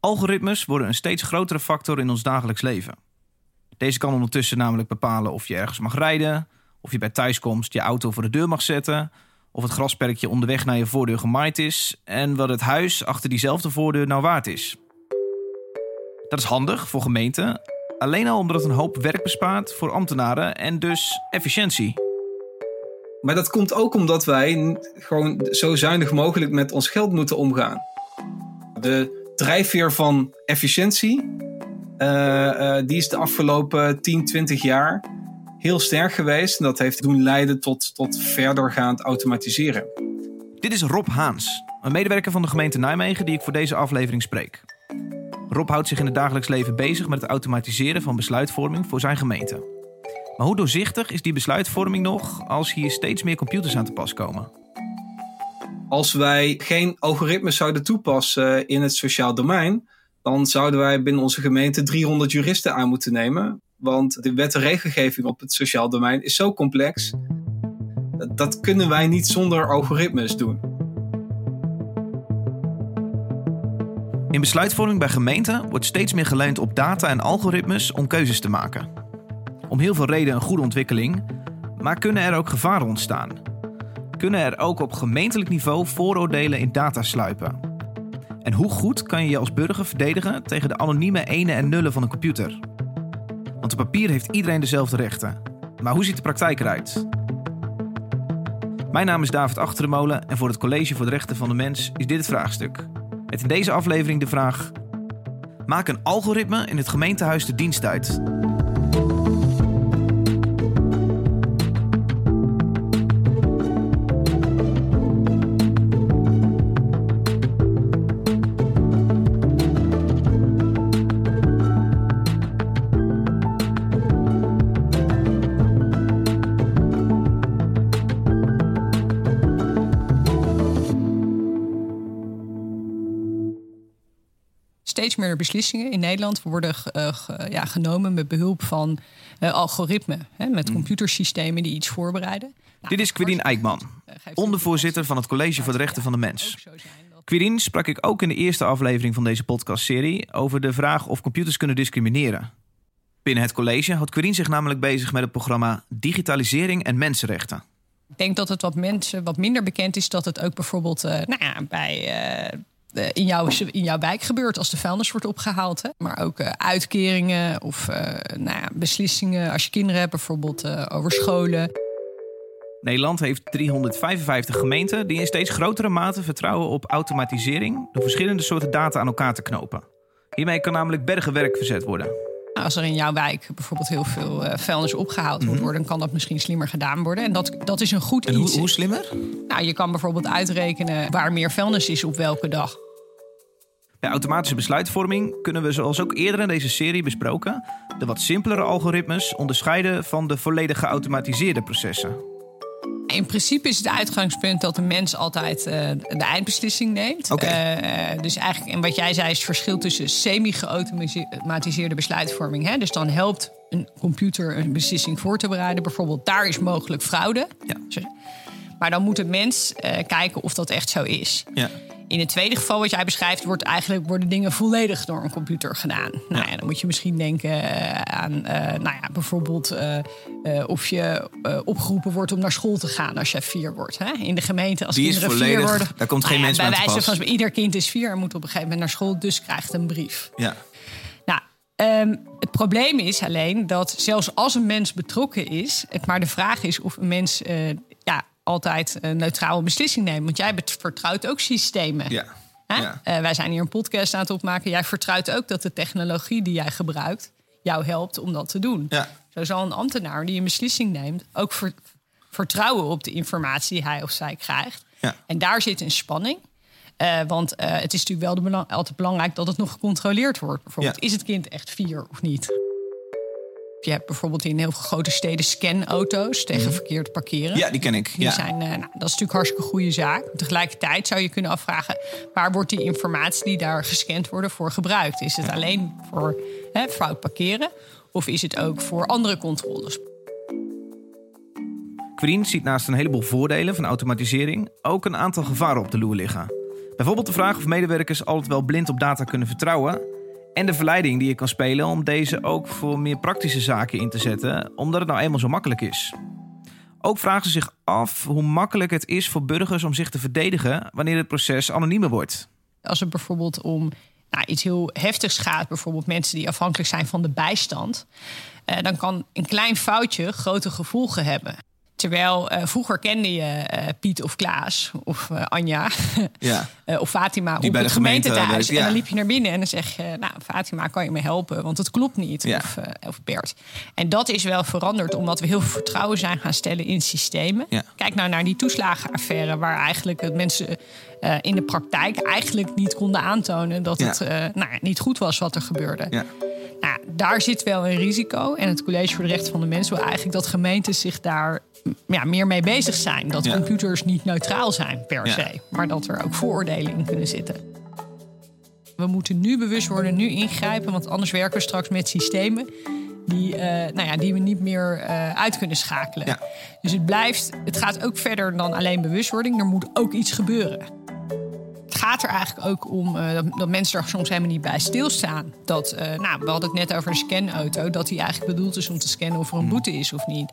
Algoritmes worden een steeds grotere factor in ons dagelijks leven. Deze kan ondertussen namelijk bepalen of je ergens mag rijden, of je bij thuiskomst je auto voor de deur mag zetten, of het grasperkje onderweg naar je voordeur gemaaid is en wat het huis achter diezelfde voordeur nou waard is. Dat is handig voor gemeenten, alleen al omdat het een hoop werk bespaart voor ambtenaren en dus efficiëntie. Maar dat komt ook omdat wij gewoon zo zuinig mogelijk met ons geld moeten omgaan. De drijfveer van efficiëntie, uh, uh, die is de afgelopen 10, 20 jaar heel sterk geweest. En dat heeft doen leiden tot, tot verdergaand automatiseren. Dit is Rob Haans, een medewerker van de gemeente Nijmegen die ik voor deze aflevering spreek. Rob houdt zich in het dagelijks leven bezig met het automatiseren van besluitvorming voor zijn gemeente. Maar hoe doorzichtig is die besluitvorming nog als hier steeds meer computers aan te pas komen? Als wij geen algoritmes zouden toepassen in het sociaal domein, dan zouden wij binnen onze gemeente 300 juristen aan moeten nemen. Want de wet en regelgeving op het sociaal domein is zo complex. Dat kunnen wij niet zonder algoritmes doen. In besluitvorming bij gemeenten wordt steeds meer geleund op data en algoritmes om keuzes te maken om heel veel redenen een goede ontwikkeling, maar kunnen er ook gevaren ontstaan? Kunnen er ook op gemeentelijk niveau vooroordelen in data sluipen? En hoe goed kan je je als burger verdedigen tegen de anonieme ene en nullen van een computer? Want op papier heeft iedereen dezelfde rechten. Maar hoe ziet de praktijk eruit? Mijn naam is David Achterdemolen en voor het College voor de Rechten van de Mens is dit het vraagstuk. Met in deze aflevering de vraag: Maak een algoritme in het gemeentehuis de dienst uit. Meer beslissingen in Nederland worden uh, ja, genomen met behulp van uh, algoritmen. Hè, met mm. computersystemen die iets voorbereiden. Nou, Dit is Quirine Eijkman, ondervoorzitter van het College voor de Rechten van de Mens. Quirine sprak ik ook in de eerste aflevering van deze podcastserie over de vraag of computers kunnen discrimineren. Binnen het college houdt Quirine zich namelijk bezig met het programma Digitalisering en Mensenrechten. Ik denk dat het wat mensen wat minder bekend is dat het ook bijvoorbeeld uh, nou ja, bij eh, in, jouw, in jouw wijk gebeurt als de vuilnis wordt opgehaald. Hè? Maar ook uh, uitkeringen of uh, nou ja, beslissingen als je kinderen hebt, bijvoorbeeld over scholen. Nederland heeft 355 gemeenten die in steeds grotere mate vertrouwen op automatisering door verschillende soorten data aan elkaar te knopen. Hiermee kan namelijk bergen werk verzet worden. Als er in jouw wijk bijvoorbeeld heel veel uh, vuilnis opgehaald moet mhm. worden, kan dat misschien slimmer gedaan worden. En dat, dat is een goed en iets. Hoe, hoe slimmer? Nou, je kan bijvoorbeeld uitrekenen waar meer vuilnis is op welke dag. Bij automatische besluitvorming kunnen we, zoals ook eerder in deze serie besproken, de wat simpelere algoritmes onderscheiden van de volledig geautomatiseerde processen. In principe is het uitgangspunt dat de mens altijd uh, de eindbeslissing neemt. Okay. Uh, dus eigenlijk, en wat jij zei, is het verschil tussen semi-geautomatiseerde besluitvorming. Hè? Dus dan helpt een computer een beslissing voor te bereiden. Bijvoorbeeld, daar is mogelijk fraude. Ja. Maar dan moet de mens uh, kijken of dat echt zo is. Ja. In het tweede geval wat jij beschrijft, wordt eigenlijk, worden dingen volledig door een computer gedaan. Nou ja, dan moet je misschien denken eh, aan uh, nou ja, bijvoorbeeld uh, of je opgeroepen wordt om naar school te gaan als je vier wordt. Hè? In de gemeente als Die kinderen volledig, vier worden. Daar komt geen nou ja, mens bij wijze van ieder kind is vier en moet op een gegeven moment naar school, dus krijgt een brief. Ja. Nou, um, het probleem is alleen dat zelfs als een mens betrokken is, het maar de vraag is of een mens altijd een neutrale beslissing nemen. Want jij vertrouwt ook systemen. Ja. ja. Uh, wij zijn hier een podcast aan het opmaken. Jij vertrouwt ook dat de technologie die jij gebruikt jou helpt om dat te doen. Ja. Zo zal een ambtenaar die een beslissing neemt ook vertrouwen op de informatie die hij of zij krijgt. Ja. En daar zit een spanning. Uh, want uh, het is natuurlijk wel de belang altijd belangrijk dat het nog gecontroleerd wordt. Bijvoorbeeld, ja. is het kind echt vier of niet? Je hebt bijvoorbeeld in heel veel grote steden scanauto's tegen mhm. verkeerd parkeren. Ja, die ken ik. Die zijn, uh, nou, dat is natuurlijk hartstikke goede zaak. Tegelijkertijd zou je kunnen afvragen... waar wordt die informatie die daar gescand wordt voor gebruikt? Is het alleen voor hè, fout parkeren? Of is het ook voor andere controles? Queen ziet naast een heleboel voordelen van automatisering... ook een aantal gevaren op de loer liggen. Bijvoorbeeld de vraag of medewerkers altijd wel blind op data kunnen vertrouwen. En de verleiding die je kan spelen om deze ook voor meer praktische zaken in te zetten, omdat het nou eenmaal zo makkelijk is. Ook vragen ze zich af hoe makkelijk het is voor burgers om zich te verdedigen wanneer het proces anoniemer wordt. Als het bijvoorbeeld om nou, iets heel heftigs gaat, bijvoorbeeld mensen die afhankelijk zijn van de bijstand, eh, dan kan een klein foutje grote gevolgen hebben. Terwijl uh, vroeger kende je uh, Piet of Klaas of uh, Anja ja. of Fatima Die op bij het de gemeente werkt, ja. En dan liep je naar binnen en dan zeg je... nou, Fatima, kan je me helpen? Want het klopt niet. Ja. Of, of Bert. En dat is wel veranderd omdat we heel veel vertrouwen zijn gaan stellen in systemen. Kijk nou naar die toeslagenaffaire... waar eigenlijk mensen in de praktijk eigenlijk niet konden aantonen... dat het nou, niet goed was wat er gebeurde. Ja. Nou, daar zit wel een risico. En het College voor de Rechten van de Mens wil eigenlijk dat gemeentes zich daar ja, meer mee bezig zijn. Dat Ja. computers niet neutraal zijn per Ja. se, maar dat er ook vooroordelen in kunnen zitten. We moeten nu bewust worden, nu ingrijpen, want anders werken we straks met systemen die, eh, nou ja, die we niet meer eh, uit kunnen schakelen. Dus het blijft, het gaat ook verder dan alleen bewustwording. Er moet ook iets gebeuren. Het gaat er eigenlijk ook om eh, dat, dat mensen er soms helemaal niet bij stilstaan. Dat, eh, nou, we hadden het net over een scanauto, dat die eigenlijk bedoeld is om te scannen of er een boete is of niet.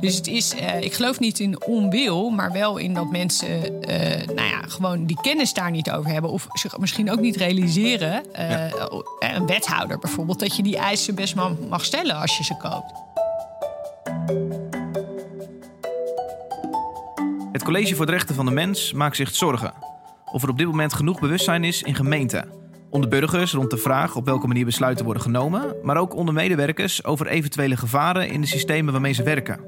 Dus het is, eh, ik geloof niet in onwil, maar wel in dat mensen nou ja, gewoon die kennis daar niet over hebben. Of zich misschien ook niet realiseren, een wethouder bijvoorbeeld, dat je die eisen best wel mag stellen als je ze koopt. Het College voor de Rechten van de Mens maakt zich zorgen of er op dit moment genoeg bewustzijn is in gemeenten. Onder burgers rond de vraag op welke manier besluiten worden genomen, maar ook onder medewerkers over eventuele gevaren in de systemen waarmee ze werken.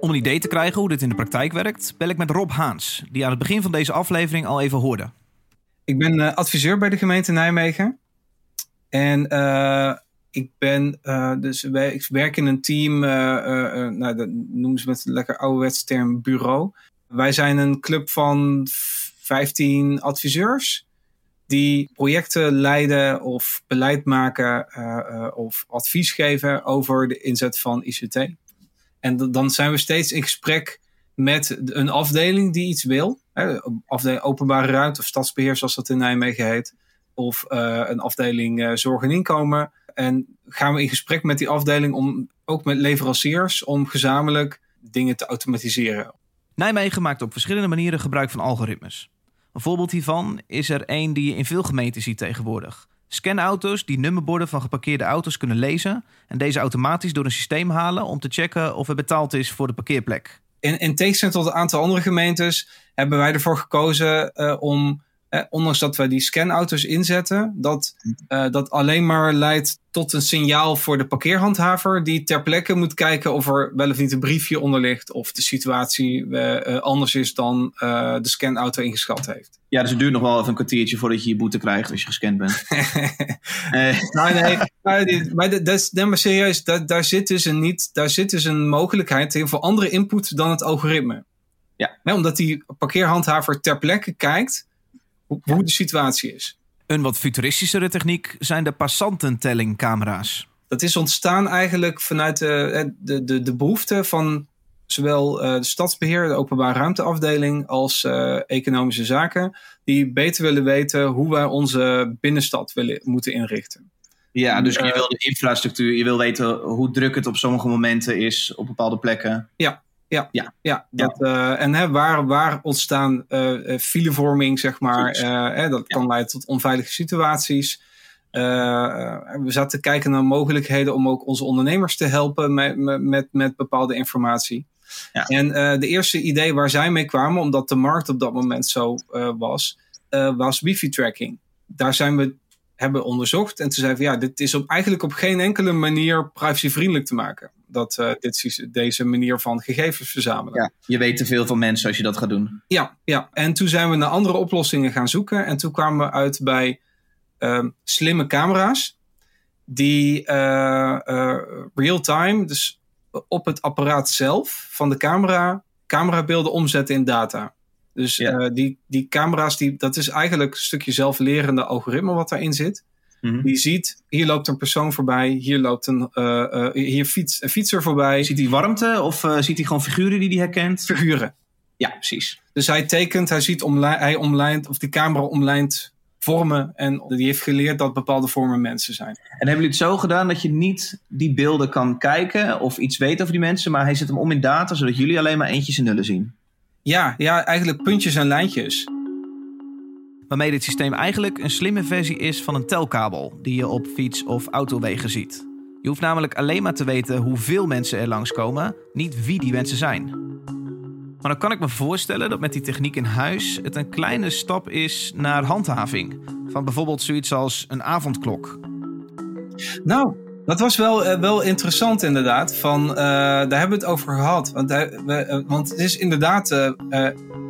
Om een idee te krijgen hoe dit in de praktijk werkt, bel ik met Rob Haans, die aan het begin van deze aflevering al even hoorde. Ik ben eh, adviseur bij de gemeente Nijmegen. En eh, ik ben dus dus wij, ik werk in een team, eh, eh, eh, nou, dat noemen ze met een lekker ouderwets term bureau. Wij zijn een club van 15 adviseurs die projecten leiden of beleid maken uh, uh, of advies geven over de inzet van ICT. En dan zijn we steeds in gesprek met een afdeling die iets wil. Hè, afdeling openbare ruimte of stadsbeheer zoals dat in Nijmegen heet. Of uh, een afdeling zorg en inkomen. En gaan we in gesprek met die afdeling om ook met leveranciers om gezamenlijk dingen te automatiseren. Nijmegen maakt op verschillende manieren gebruik van algoritmes. Een voorbeeld hiervan is er een die je in veel gemeenten ziet tegenwoordig. Scanauto's die nummerborden van geparkeerde auto's kunnen lezen en deze automatisch door een systeem halen om te checken of er betaald is voor de parkeerplek. In, in tegenstelling tot een aantal andere gemeentes hebben wij ervoor gekozen uh, om, eh, ondanks dat wij die scanauto's inzetten, dat uh, dat alleen maar leidt tot een signaal voor de parkeerhandhaver die ter plekke moet kijken of er wel of niet een briefje onder ligt of de situatie uh, anders is dan uh, de scanauto ingeschat heeft. Ja, dus het duurt nog wel even een kwartiertje voordat je je boete krijgt als je gescand bent. uh, nou, nee, maar, maar, dat is, nee, maar serieus, daar, daar, zit dus een niet, daar zit dus een mogelijkheid in voor andere input dan het algoritme. Ja. Nee, omdat die parkeerhandhaver ter plekke kijkt hoe, hoe de situatie is. Een wat futuristischere techniek zijn de passantentellingcamera's. Dat is ontstaan eigenlijk vanuit de, de, de, de behoefte van zowel uh, de stadsbeheer, de openbare ruimteafdeling, als uh, economische zaken, die beter willen weten hoe wij onze binnenstad willen, moeten inrichten. Ja, dus je wil de infrastructuur, je wil weten hoe druk het op sommige momenten is op bepaalde plekken. Ja, ja, ja. ja, dat, uh, en hè, waar, waar ontstaan uh, filevorming, zeg maar. Uh, hè, dat kan ja. leiden tot onveilige situaties. We zaten te kijken naar mogelijkheden om ook onze ondernemers te helpen met, met, met bepaalde informatie. Ja. En de eerste idee waar zij mee kwamen, omdat de markt op dat moment zo was, was wifi-tracking. Daar zijn we hebben onderzocht en toen zeiden we ja, dit is op, eigenlijk op geen enkele manier privacyvriendelijk te maken. Dat uh, dit, deze manier van gegevens verzamelen. Ja, je weet te veel van mensen als je dat gaat doen. Ja, ja, en toen zijn we naar andere oplossingen gaan zoeken. En toen kwamen we uit bij uh, slimme camera's. Die uh, real-time, dus op het apparaat zelf van de camera, camerabeelden omzetten in data. Dus ja. die, die camera's, die, dat is eigenlijk een stukje zelflerende algoritme wat daarin zit. Mhm. Die ziet, hier loopt een persoon voorbij, hier loopt een, uh, uh, hier fiets, een fietser voorbij. Ziet hij warmte of ziet hij gewoon figuren die hij herkent? Figuren. Ja, precies. Dus hij tekent, hij ziet omlijn, hij omlijnt, of die camera omlijnt vormen. En die heeft geleerd dat bepaalde vormen mensen zijn. En hebben jullie het zo gedaan dat je niet die beelden kan kijken of iets weet over die mensen, maar hij zet hem om in data zodat jullie alleen maar eentjes en nullen zien? Ja, ja, eigenlijk puntjes en lijntjes. Waarmee dit systeem eigenlijk een slimme versie is van een telkabel die je op fiets- of autowegen ziet. Je hoeft namelijk alleen maar te weten hoeveel mensen er langskomen, niet wie die mensen zijn. Maar dan kan ik me voorstellen dat met die techniek in huis het een kleine stap is naar handhaving. Van bijvoorbeeld zoiets als een avondklok. Nou, dat was wel, uh, wel interessant inderdaad. Van, uh, daar hebben we het over gehad. Want, we, want het is inderdaad,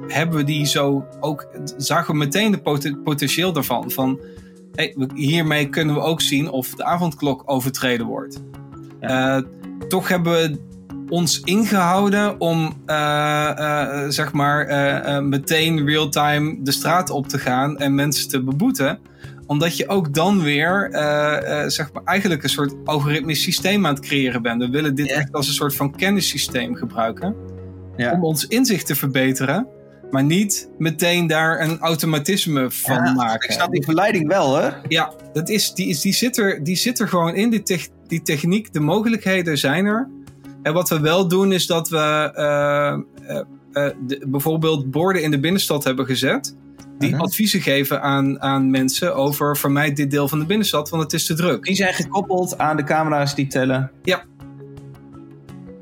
hebben we die zo ook, zagen we meteen de pot potentieel daarvan. Van, hey, hiermee kunnen we ook zien of de avondklok overtreden wordt. Ja. toch hebben we ons ingehouden om zeg maar meteen real-time de straat op te gaan en mensen te beboeten omdat je ook dan weer uh, uh, zeg maar eigenlijk een soort algoritmisch systeem aan het creëren bent. We willen dit echt als een soort van kennissysteem gebruiken. Ja. Om ons inzicht te verbeteren. Maar niet meteen daar een automatisme van ja, maken. Ik snap die verleiding wel, hè? Ja, dat is, die, is, die, zit er, die zit er gewoon in, die, te die techniek. De mogelijkheden zijn er. En wat we wel doen is dat we uh, de, bijvoorbeeld borden in de binnenstad hebben gezet die uh -huh. adviezen geven aan, aan mensen over vermijd dit deel van de binnenstad, want het is te druk. Die zijn gekoppeld aan de camera's die tellen. Ja.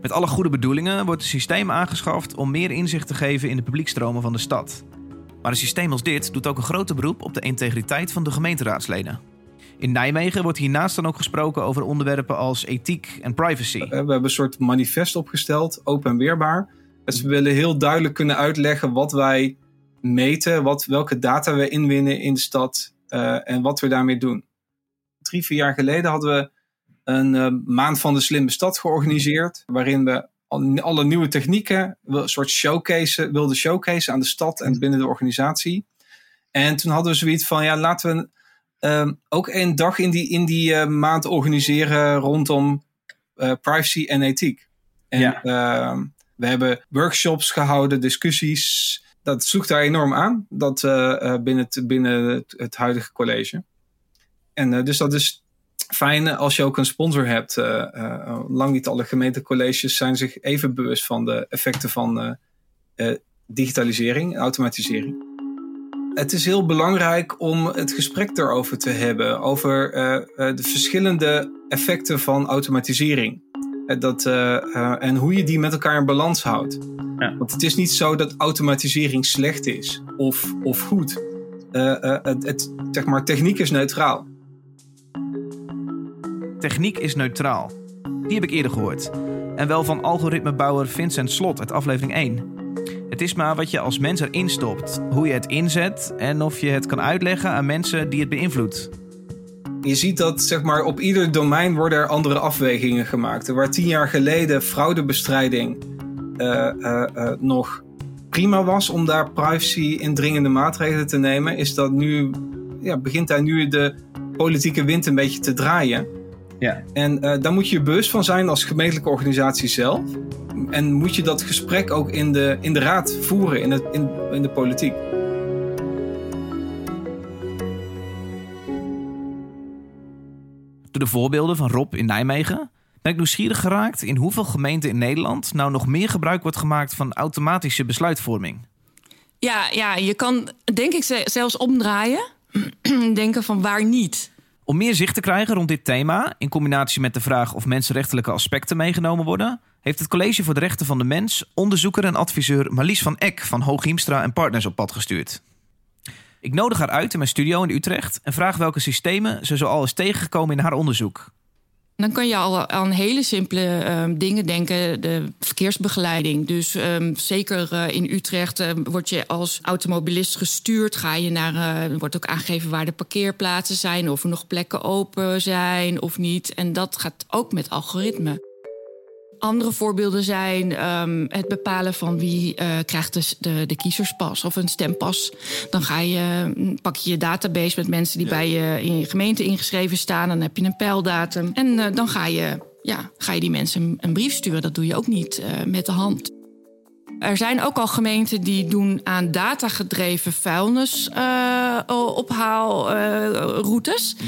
Met alle goede bedoelingen wordt het systeem aangeschaft om meer inzicht te geven in de publiekstromen van de stad. Maar een systeem als dit doet ook een grote beroep op de integriteit van de gemeenteraadsleden. In Nijmegen wordt hiernaast dan ook gesproken over onderwerpen als ethiek en privacy. We hebben een soort manifest opgesteld, open en weerbaar. Dus we willen heel duidelijk kunnen uitleggen wat wij meten wat, welke data we inwinnen in de stad uh, en wat we daarmee doen. Drie, vier jaar geleden hadden we een uh, maand van de slimme stad georganiseerd, waarin we alle nieuwe technieken, een soort showcase, wilden showcase aan de stad en binnen de organisatie. En toen hadden we zoiets van, ja, laten we uh, ook een dag in die, in die uh, maand organiseren rondom privacy en ethiek. En ja. Ehm, we hebben workshops gehouden, discussies, dat sloeg daar enorm aan, dat, uh, binnen, het, binnen het, huidige college. En uh, dus dat is fijn als je ook een sponsor hebt. Uh, lang niet alle gemeentecolleges zijn zich even bewust van de effecten van digitalisering en automatisering. Het is heel belangrijk om het gesprek daarover te hebben, over de verschillende effecten van automatisering. Dat, en hoe je die met elkaar in balans houdt. Ja. Want het is niet zo dat automatisering slecht is of, of goed. Het, het, zeg maar, techniek is neutraal. Techniek is neutraal. Die heb ik eerder gehoord. En wel van algoritmebouwer Vincent Slot uit aflevering 1. Het is maar wat je als mens erin stopt, hoe je het inzet en of je het kan uitleggen aan mensen die het beïnvloedt. Je ziet dat zeg maar, op ieder domein worden er andere afwegingen gemaakt. Waar tien jaar geleden fraudebestrijding uh, uh, uh, nog prima was om daar privacy indringende maatregelen te nemen, is dat nu, ja, begint daar nu de politieke wind een beetje te draaien. Ja. En daar moet je je bewust van zijn als gemeentelijke organisatie zelf. En moet je dat gesprek ook in de, in de raad voeren, in, het, in, in de politiek. De voorbeelden van Rob in Nijmegen ben ik nieuwsgierig geraakt in hoeveel gemeenten in Nederland nou nog meer gebruik wordt gemaakt van automatische besluitvorming. Ja, ja je kan denk ik zelfs omdraaien. Denken van waar niet. Om meer zicht te krijgen rond dit thema, in combinatie met de vraag of mensenrechtelijke aspecten meegenomen worden, heeft het College voor de Rechten van de Mens onderzoeker en adviseur Marlies van Eck van Hooghiemstra en Partners op pad gestuurd. Ik nodig haar uit in mijn studio in Utrecht en vraag welke systemen ze zoal is tegengekomen in haar onderzoek. Dan kan je al aan hele simpele um, dingen denken. De verkeersbegeleiding. Dus um, zeker uh, in Utrecht uh, word je als automobilist gestuurd. Ga je naar. Uh, wordt ook aangegeven waar de parkeerplaatsen zijn. Of er nog plekken open zijn of niet. En dat gaat ook met algoritme. Andere voorbeelden zijn um, het bepalen van wie uh, krijgt de, de, de, kiezerspas of een stempas. Dan ga je, pak je je database met mensen die bij je in je gemeente ingeschreven staan. Dan heb je een pijldatum. En uh, dan ga je, ja, ga je die mensen een, een, brief sturen. Dat doe je ook niet uh, met de hand. Er zijn ook al gemeenten die doen aan datagedreven vuilnisophaalroutes. Uh,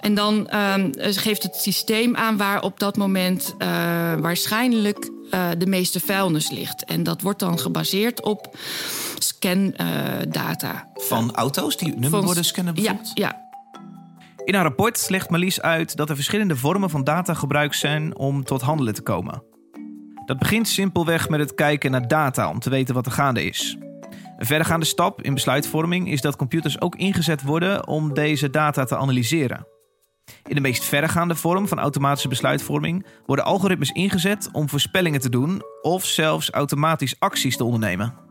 En dan ehm, geeft het systeem aan waar op dat moment uh, waarschijnlijk uh, de meeste vuilnis ligt. En dat wordt dan gebaseerd op scandata. Van auto's die nummerborden scannen bijvoorbeeld? Ja, ja. In haar rapport legt Marlies uit dat er verschillende vormen van data gebruikt zijn om tot handelen te komen. Dat begint simpelweg met het kijken naar data om te weten wat er gaande is. Een verdergaande stap in besluitvorming is dat computers ook ingezet worden om deze data te analyseren. In de meest verregaande vorm van automatische besluitvorming worden algoritmes ingezet om voorspellingen te doen of zelfs automatisch acties te ondernemen.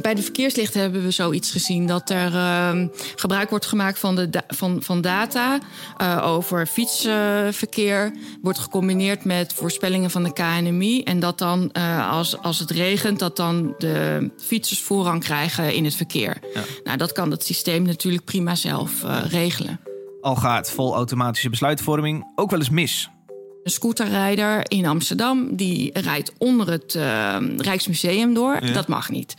Bij de verkeerslichten hebben we zoiets gezien dat er uh, gebruik wordt gemaakt van, de van, van data uh, over fietsverkeer. wordt gecombineerd met voorspellingen van de KNMI. En dat dan, uh, als, als het regent, dat dan de fietsers voorrang krijgen in het verkeer. Ja. Nou, dat kan het systeem natuurlijk prima zelf regelen. Al gaat vol automatische besluitvorming ook wel eens mis. Een scooterrijder in Amsterdam die rijdt onder het uh, Rijksmuseum door. Ja. Dat mag niet.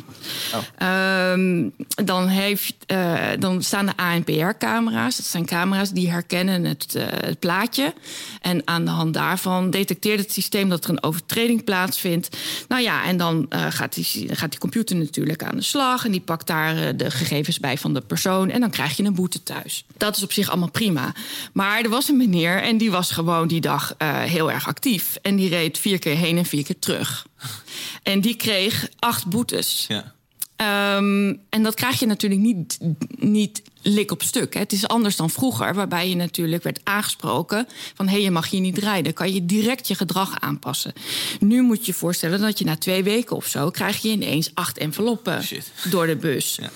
Oh. Um, dan, heeft, uh, dan staan de ANPR-camera's. Dat zijn camera's die herkennen het, uh, het, plaatje. En aan de hand daarvan detecteert het systeem dat er een overtreding plaatsvindt. Nou ja, en dan gaat, die, gaat die computer natuurlijk aan de slag. En die pakt daar de gegevens bij van de persoon. En dan krijg je een boete thuis. Dat is op zich allemaal prima. Maar er was een meneer en die was gewoon die dag heel erg actief. En die reed vier keer heen en vier keer terug. En die kreeg acht boetes. Ja. Um, en dat krijg je natuurlijk niet, niet lik op stuk. Hè. Het is anders dan vroeger, waarbij je natuurlijk werd aangesproken van hé, hey, je mag hier niet rijden. Kan je direct je gedrag aanpassen. Nu moet je voorstellen dat je na twee weken of zo krijg je ineens acht enveloppen Shit. door de bus. Ja.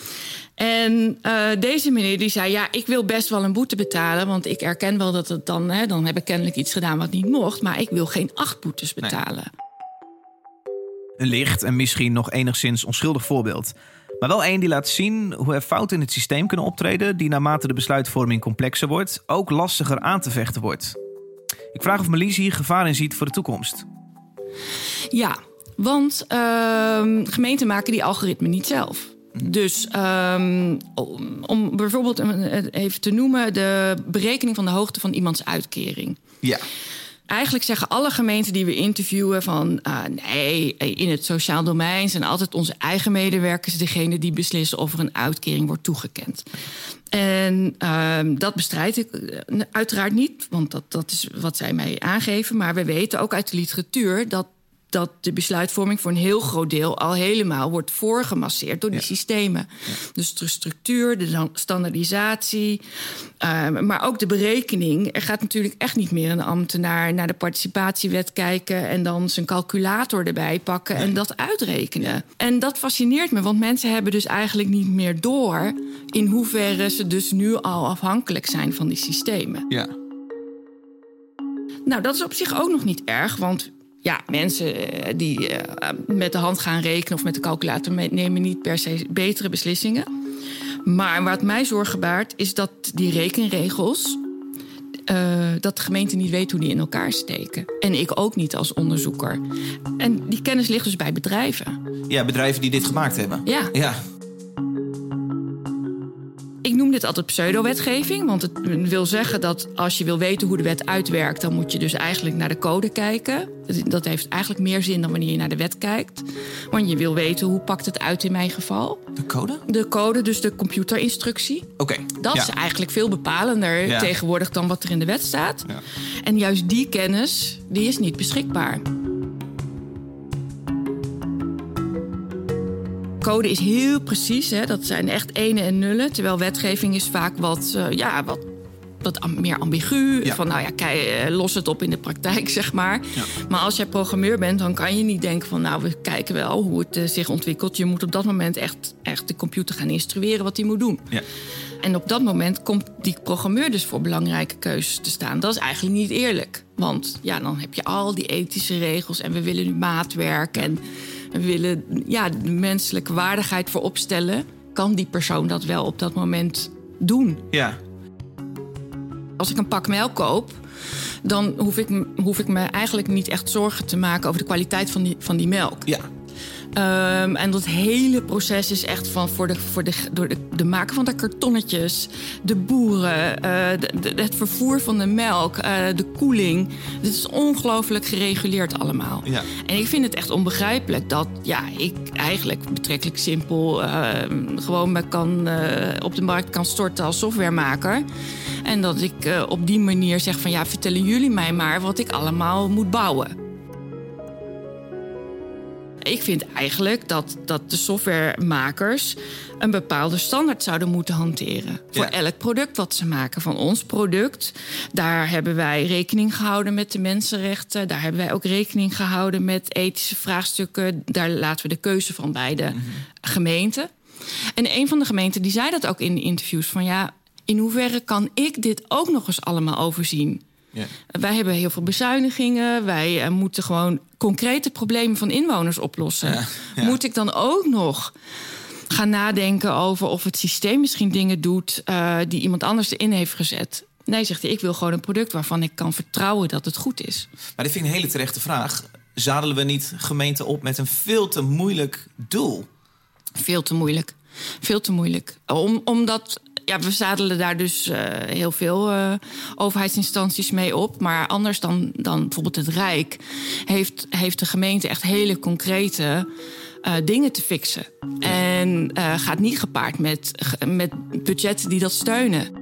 En uh, deze meneer die zei: Ja, ik wil best wel een boete betalen. Want ik erken wel dat het dan, hè, dan heb ik kennelijk iets gedaan wat niet mocht. Maar ik wil geen acht boetes betalen. Nee. Een licht en misschien nog enigszins onschuldig voorbeeld. Maar wel één die laat zien hoe er fouten in het systeem kunnen optreden. die naarmate de besluitvorming complexer wordt, ook lastiger aan te vechten wordt. Ik vraag of Melis hier gevaar in ziet voor de toekomst. Ja, want uh, gemeenten maken die algoritme niet zelf. Dus um, om bijvoorbeeld even te noemen, de berekening van de hoogte van iemands uitkering. Ja. Eigenlijk zeggen alle gemeenten die we interviewen van uh, nee, in het sociaal domein zijn altijd onze eigen medewerkers degene die beslissen of er een uitkering wordt toegekend. En uh, dat bestrijd ik eh, uiteraard niet, want dat, dat is wat zij mij aangeven. Maar we weten ook uit de literatuur dat dat de besluitvorming voor een heel groot deel al helemaal wordt voorgemasseerd door die systemen. Dus de structuur, de standaardisatie, uh, maar ook de berekening. Er gaat natuurlijk echt niet meer een ambtenaar naar de participatiewet kijken en dan zijn calculator erbij pakken en dat uitrekenen. En dat fascineert me, want mensen hebben dus eigenlijk niet meer door in hoeverre ze dus nu al afhankelijk zijn van die systemen. Ja. Nou, dat is op zich ook nog niet erg, want ja, mensen eh, die uh, met de hand gaan rekenen of met de calculator nemen niet per se betere beslissingen. Maar wat mij zorgen baart, is dat die rekenregels. Uh, dat de gemeente niet weet hoe die in elkaar steken. En ik ook niet als onderzoeker. En die kennis ligt dus bij bedrijven. Ja, bedrijven die dit gemaakt hebben. Ja. ja. Ik noem dit altijd pseudo-wetgeving, want het wil zeggen dat als je wil weten hoe de wet uitwerkt, dan moet je dus eigenlijk naar de code kijken. Dat heeft eigenlijk meer zin dan wanneer je naar de wet kijkt. Want je wil weten hoe pakt het uit in mijn geval. De code? De code, dus de computerinstructie. Oké. Dat is eigenlijk veel bepalender tegenwoordig dan wat er in de wet staat. Ja. En juist die kennis, die is niet beschikbaar. Code is heel precies, hè? dat zijn echt ene en nullen. Terwijl wetgeving is vaak wat, uh, ja, wat, wat meer ambigu. Van nou ja, kijk, eh, los het op in de praktijk, zeg maar. Ja. Maar als jij programmeur bent, dan kan je niet denken van... nou, we kijken wel hoe het uh, zich ontwikkelt. Je moet op dat moment echt, echt de computer gaan instrueren wat hij moet doen. Ja. En op dat moment komt die programmeur dus voor belangrijke keuzes te staan. Dat is eigenlijk niet eerlijk. Want ja, dan heb je al die ethische regels en we willen nu maatwerk... en willen ja, de menselijke waardigheid voor opstellen. Kan die persoon dat wel op dat moment doen? Ja. Als ik een pak melk koop, dan hoef ik, hoef ik me eigenlijk niet echt zorgen te maken over de kwaliteit van die, van die melk. Ja. Ehm, en dat hele proces is echt van voor de, voor de, door de, de maken van de kartonnetjes, de boeren, uh, de, de, het vervoer van de melk, uh, de koeling. Het is ongelooflijk gereguleerd allemaal. Ja. En ik vind het echt onbegrijpelijk dat ja, ik eigenlijk betrekkelijk simpel uh, gewoon me kan, op de markt kan storten als softwaremaker. En dat ik op die manier zeg van ja, vertellen jullie mij maar wat ik allemaal moet bouwen. Ik vind eigenlijk dat, dat de softwaremakers een bepaalde standaard zouden moeten hanteren. Voor Ja. elk product wat ze maken. Van ons product, daar hebben wij rekening gehouden met de mensenrechten. Daar hebben wij ook rekening gehouden met ethische vraagstukken. Daar laten we de keuze van bij de gemeente. En een van de gemeenten die zei dat ook in de interviews: van ja, in hoeverre kan ik dit ook nog eens allemaal overzien? Ja. Wij hebben heel veel bezuinigingen. Wij eh, moeten gewoon concrete problemen van inwoners oplossen. Ja, ja. Moet ik dan ook nog gaan nadenken over of het systeem misschien dingen doet eh, die iemand anders erin heeft gezet? Nee, zegt hij, ik wil gewoon een product waarvan ik kan vertrouwen dat het goed is. Maar dit vind ik een hele terechte vraag. Zadelen we niet gemeenten op met een veel te moeilijk doel? Veel te moeilijk. Veel te moeilijk. Om, omdat ja, we zadelen daar dus eh, heel veel eh, overheidsinstanties mee op. Maar anders dan, dan bijvoorbeeld het Rijk heeft, heeft de gemeente echt hele concrete eh, dingen te fixen. En gaat niet gepaard met, met budgetten die dat steunen.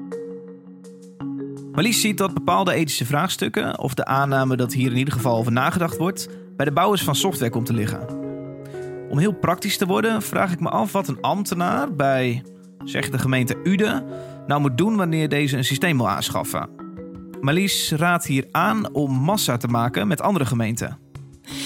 Marlies ziet dat bepaalde ethische vraagstukken, of de aanname dat hier in ieder geval over nagedacht wordt, bij de bouwers van software komt te liggen. Om heel praktisch te worden, vraag ik me af wat een ambtenaar bij, zeg de gemeente Uden, nou moet doen wanneer deze een systeem wil aanschaffen. Marlies raadt hier aan om massa te maken met andere gemeenten.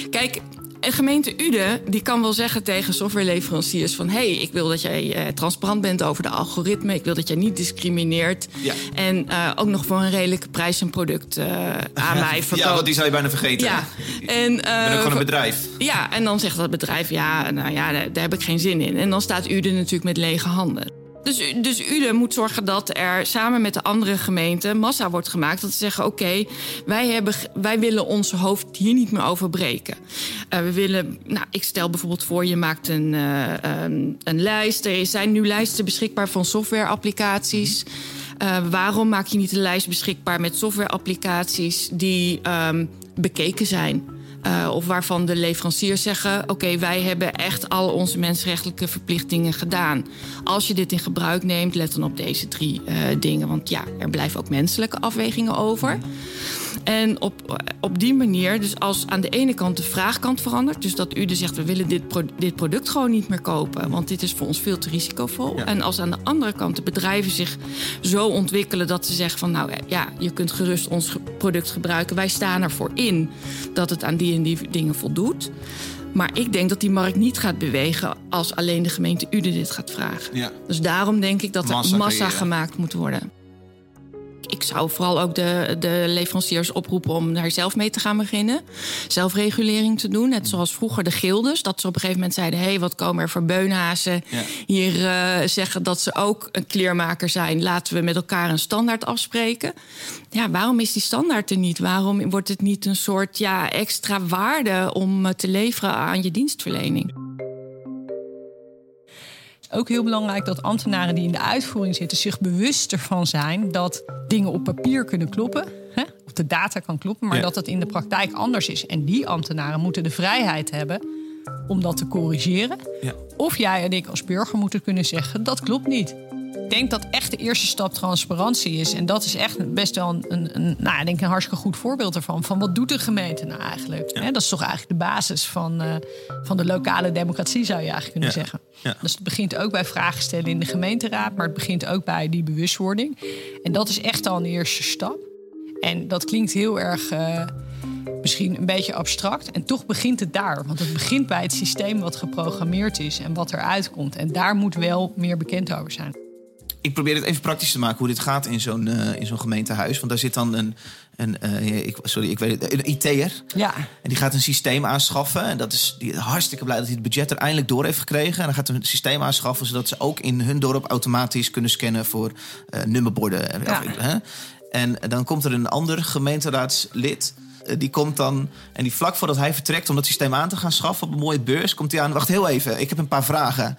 Kijk, een gemeente Uden die kan wel zeggen tegen softwareleveranciers van... hé, hey, ik wil dat jij eh, transparant bent over de algoritme. Ik wil dat jij niet discrimineert. Ja. En eh, ook nog voor een redelijke prijs een product eh, aan mij verkoopt. Ja, want die zou je bijna vergeten. Ja, en, Ik ben ook eh, gewoon een bedrijf. ja, en dan zegt dat bedrijf, ja, nou ja, daar, daar heb ik geen zin in. En dan staat Uden natuurlijk met lege handen. Dus, dus moet zorgen dat er samen met de andere gemeenten massa wordt gemaakt. Dat ze zeggen, oké, wij wij, wij willen ons hoofd hier niet meer over breken. Eh, we willen, nou, ik stel bijvoorbeeld voor, je maakt een, eh, een, een lijst. Er zijn nu lijsten beschikbaar van softwareapplicaties. Eh, waarom maak je niet een lijst beschikbaar met softwareapplicaties die ehm, bekeken zijn? Eh, of waarvan de leveranciers zeggen: Oké, wij hebben echt al onze mensenrechtelijke verplichtingen gedaan. Als je dit in gebruik neemt, let dan op deze drie eh, dingen. Want ja, er blijven ook menselijke afwegingen over. En op, op die manier, dus als aan de ene kant de vraagkant verandert, dus dat u dus zegt: we willen dit, pro- dit product gewoon niet meer kopen, want dit is voor ons veel te risicovol. Ja. En als aan de andere kant de bedrijven zich zo ontwikkelen dat ze zeggen: van nou ja, je kunt gerust ons product gebruiken, wij staan ervoor in dat het aan die en die dingen voldoet. Maar ik denk dat die markt niet gaat bewegen als alleen de gemeente Uden dit gaat vragen. Ja. Dus daarom denk ik dat er Massa gemaakt moet worden. Ik zou vooral ook de, de leveranciers oproepen om daar zelf mee te gaan beginnen. Zelfregulering te doen. Net zoals vroeger de gildes. Dat ze op een gegeven moment zeiden: hé, hey, wat komen er voor beunhazen Ja. hier eh, zeggen dat ze ook een kleermaker zijn. Laten we met elkaar een standaard afspreken. Ja, waarom is die standaard er niet? Waarom wordt het niet een soort ja, extra waarde om eh, te leveren aan je dienstverlening? Ook heel belangrijk dat ambtenaren die in de uitvoering zitten zich bewust ervan zijn dat dingen op papier kunnen kloppen. Hè? Of de data kan kloppen, maar Ja. dat het in de praktijk anders is. En die ambtenaren moeten de vrijheid hebben om dat te corrigeren. Ja. Of jij en ik als burger moeten kunnen zeggen dat klopt niet. Ik denk dat echt de eerste stap transparantie is. En dat is echt best wel een, een, een, nou, ik denk een hartstikke goed voorbeeld ervan. Van wat doet de gemeente nou eigenlijk? Dat is toch eigenlijk de basis van, eh, van de lokale democratie, zou je eigenlijk kunnen Ja. zeggen. Ja. Dus het begint ook bij vragen stellen in de gemeenteraad, maar het begint ook bij die bewustwording. En dat is echt al een eerste stap. En dat klinkt heel erg eh, misschien een beetje abstract. En toch begint het daar. Want het begint bij het systeem wat geprogrammeerd is en wat eruit komt. En daar moet wel meer bekend over zijn. Ik probeer het even praktisch te maken hoe dit gaat in zo'n eh, in zo'n gemeentehuis. Want daar zit dan een, een eh, ik, sorry, ik weet het, een IT'er. Ja, En die gaat een systeem aanschaffen. En dat is die hartstikke blij dat hij het budget er eindelijk door heeft gekregen. En dan gaat hij een systeem aanschaffen zodat ze ook in hun dorp automatisch kunnen scannen voor eh, nummerborden. Ja. Hè? En dan komt er een ander gemeenteraadslid. die komt dan... en die vlak voordat hij vertrekt om dat systeem aan te gaan schaffen... op een mooie beurs, komt hij aan... wacht heel even, ik heb een paar vragen.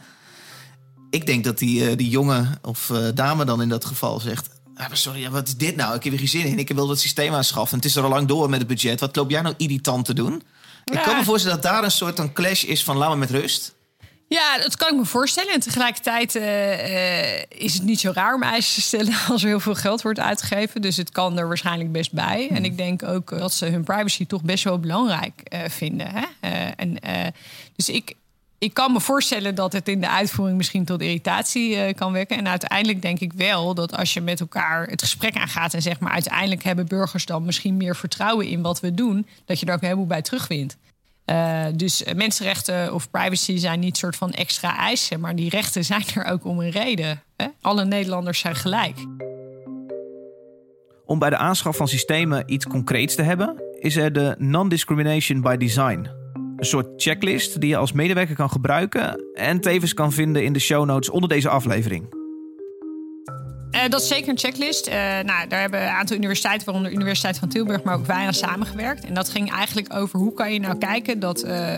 Ik denk dat die, eh, die jongen of eh, dame dan in dat geval zegt... Ah, maar sorry, ja, wat is dit nou? Ik heb er geen zin in. Ik wil dat systeem aanschaffen. Het is er al lang door met het budget. Wat loop jij nou irritant te doen? Ik kan me voorstellen dat daar een soort een clash is van... laat me met rust. Ja, dat kan ik me voorstellen. En tegelijkertijd eh, is het niet zo raar om eisen te stellen als er heel veel geld wordt uitgegeven. Dus het kan er waarschijnlijk best bij. En ik denk ook dat ze hun privacy toch best wel belangrijk vinden. Hè? En, dus ik, ik kan me voorstellen dat het in de uitvoering misschien tot irritatie eh, kan wekken. En uiteindelijk denk ik wel dat als je met elkaar het gesprek aangaat en zeg maar uiteindelijk hebben burgers dan misschien meer vertrouwen in wat we doen, dat je daar ook heleboel bij terugwint. Eh, dus mensenrechten of privacy zijn niet soort van extra eisen, maar die rechten zijn er ook om een reden. Hè? Alle Nederlanders zijn gelijk. Om bij de aanschaf van systemen iets concreets te hebben, is er de Non-Discrimination by Design. Een soort checklist die je als medewerker kan gebruiken en tevens kan vinden in de show notes onder deze aflevering. Eh, dat is zeker een checklist. Eh, nou, daar hebben een aantal universiteiten, waaronder de Universiteit van Tilburg, maar ook wij aan samengewerkt. En dat ging eigenlijk over hoe kan je nou kijken dat, eh,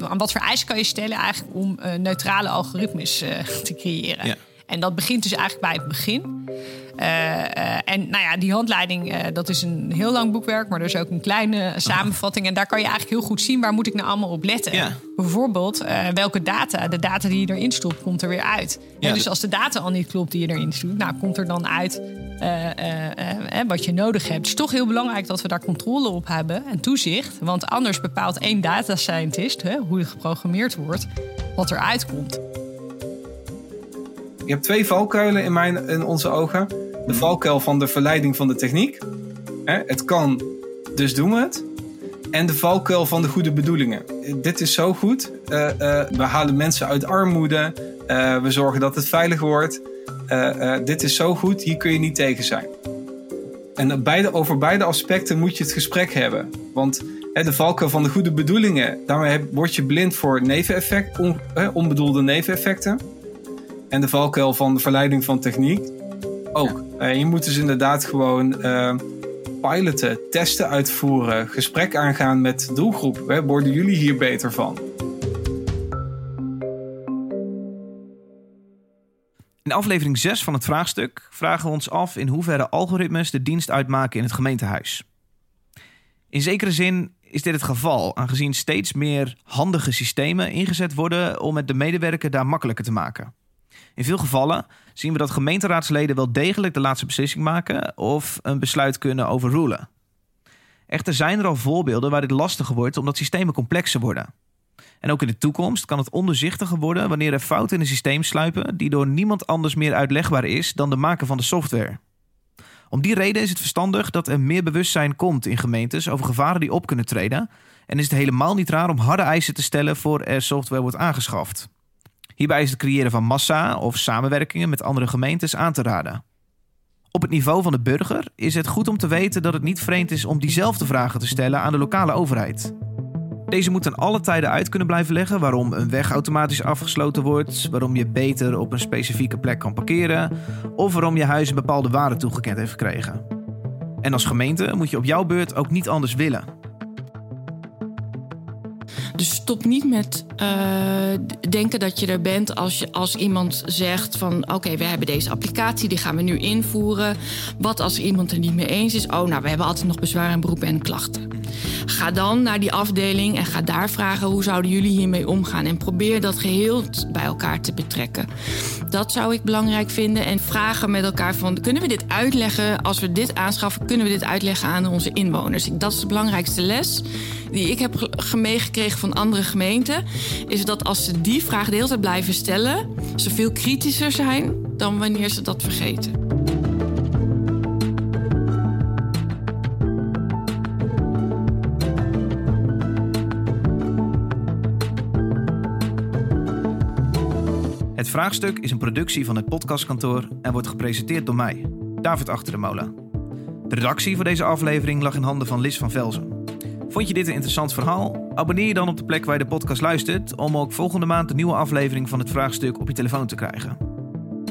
aan wat voor eisen kan je stellen eigenlijk om neutrale algoritmes te creëren. Ja. En dat begint dus eigenlijk bij het begin. Eh, eh, en nou ja, die handleiding, eh, dat is een heel lang boekwerk, maar er is ook een kleine samenvatting. En daar kan je eigenlijk heel goed zien waar moet ik nou allemaal op letten. Ja. Bijvoorbeeld, welke data, de data die je erin stopt, komt er weer uit. Ja, En dus als de data al niet klopt die je erin stopt, nou komt er dan uit wat je nodig hebt. Het is toch heel belangrijk dat we daar controle op hebben en toezicht. Want anders bepaalt één data scientist, hè, hoe het geprogrammeerd wordt, wat eruit komt. Je hebt twee valkuilen in, mijn, in onze ogen. De valkuil van de verleiding van de techniek. Hè, het kan, dus doen we het. En de valkuil van de goede bedoelingen. Dit is zo goed. Eh, eh, we halen mensen uit armoede. Eh, we zorgen dat het veilig wordt. Dit is zo goed, hier kun je niet tegen zijn. En beide, over beide aspecten moet je het gesprek hebben. Want hè, de valkuil van de goede bedoelingen, daarmee word je blind voor neveneffect, on, onbedoelde neveneffecten. En de valkuil van de verleiding van techniek ook. Eh, je moet dus inderdaad gewoon eh, piloten, testen uitvoeren, gesprek aangaan met de doelgroep. Hè. Worden jullie hier beter van? In aflevering 6 van het vraagstuk vragen we ons af in hoeverre algoritmes de dienst uitmaken in het gemeentehuis. In zekere zin is dit het geval, aangezien steeds meer handige systemen ingezet worden om het de medewerker daar makkelijker te maken. In veel gevallen zien we dat gemeenteraadsleden wel degelijk de laatste beslissing maken of een besluit kunnen overrulen. Echter zijn er al voorbeelden waar dit lastiger wordt omdat systemen complexer worden. En ook in de toekomst kan het ondoorzichtiger worden wanneer er fouten in een systeem sluipen die door niemand anders meer uitlegbaar is dan de maker van de software. Om die reden is het verstandig dat er meer bewustzijn komt in gemeentes over gevaren die op kunnen treden. En is het helemaal niet raar om harde eisen te stellen voor er software wordt aangeschaft. Hierbij is het creëren van massa of samenwerkingen met andere gemeentes aan te raden. Op het niveau van de burger is het goed om te weten dat het niet vreemd is om diezelfde vragen te stellen aan de lokale overheid. Deze moeten alle tijden uit kunnen blijven leggen waarom een weg automatisch afgesloten wordt, waarom je beter op een specifieke plek kan parkeren of waarom je huis een bepaalde waarde toegekend heeft gekregen. En als gemeente moet je op jouw beurt ook niet anders willen. Dus stop niet met eh, denken dat je er bent als, je, als iemand zegt van... oké, we hebben deze applicatie, die gaan we nu invoeren. Wat als iemand er niet mee eens is? Oh, nou, we hebben altijd nog bezwaar en beroepen en klachten. Ga dan naar die afdeling en ga daar vragen... hoe zouden jullie hiermee omgaan? En probeer dat geheel bij elkaar te betrekken. Dat zou ik belangrijk vinden. En vragen met elkaar van... kunnen we dit uitleggen? Als we dit aanschaffen, kunnen we dit uitleggen aan onze inwoners? Dat is de belangrijkste les die ik heb ge- ge- meegekregen van andere gemeenten, is dat als ze die vraag de hele tijd blijven stellen, ze veel kritischer zijn dan wanneer ze dat vergeten. Het vraagstuk is een productie van het podcastkantoor en wordt gepresenteerd door mij, David Achter de. De redactie voor deze aflevering lag in handen van Lis van Velzen. Vond je dit een interessant verhaal? Abonneer je dan op de plek waar je de podcast luistert om ook volgende maand een nieuwe aflevering van het vraagstuk op je telefoon te krijgen.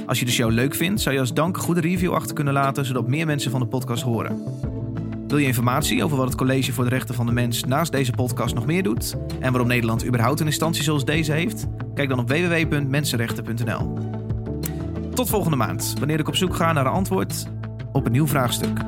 Als je de show leuk vindt, zou je als dank een goede review achter kunnen laten zodat meer mensen van de podcast horen. Wil je informatie over wat het College voor de Rechten van de Mens naast deze podcast nog meer doet en waarom Nederland überhaupt een instantie zoals deze heeft? Kijk dan op www.mensenrechten.nl. Tot volgende maand, wanneer ik op zoek ga naar een antwoord op een nieuw vraagstuk.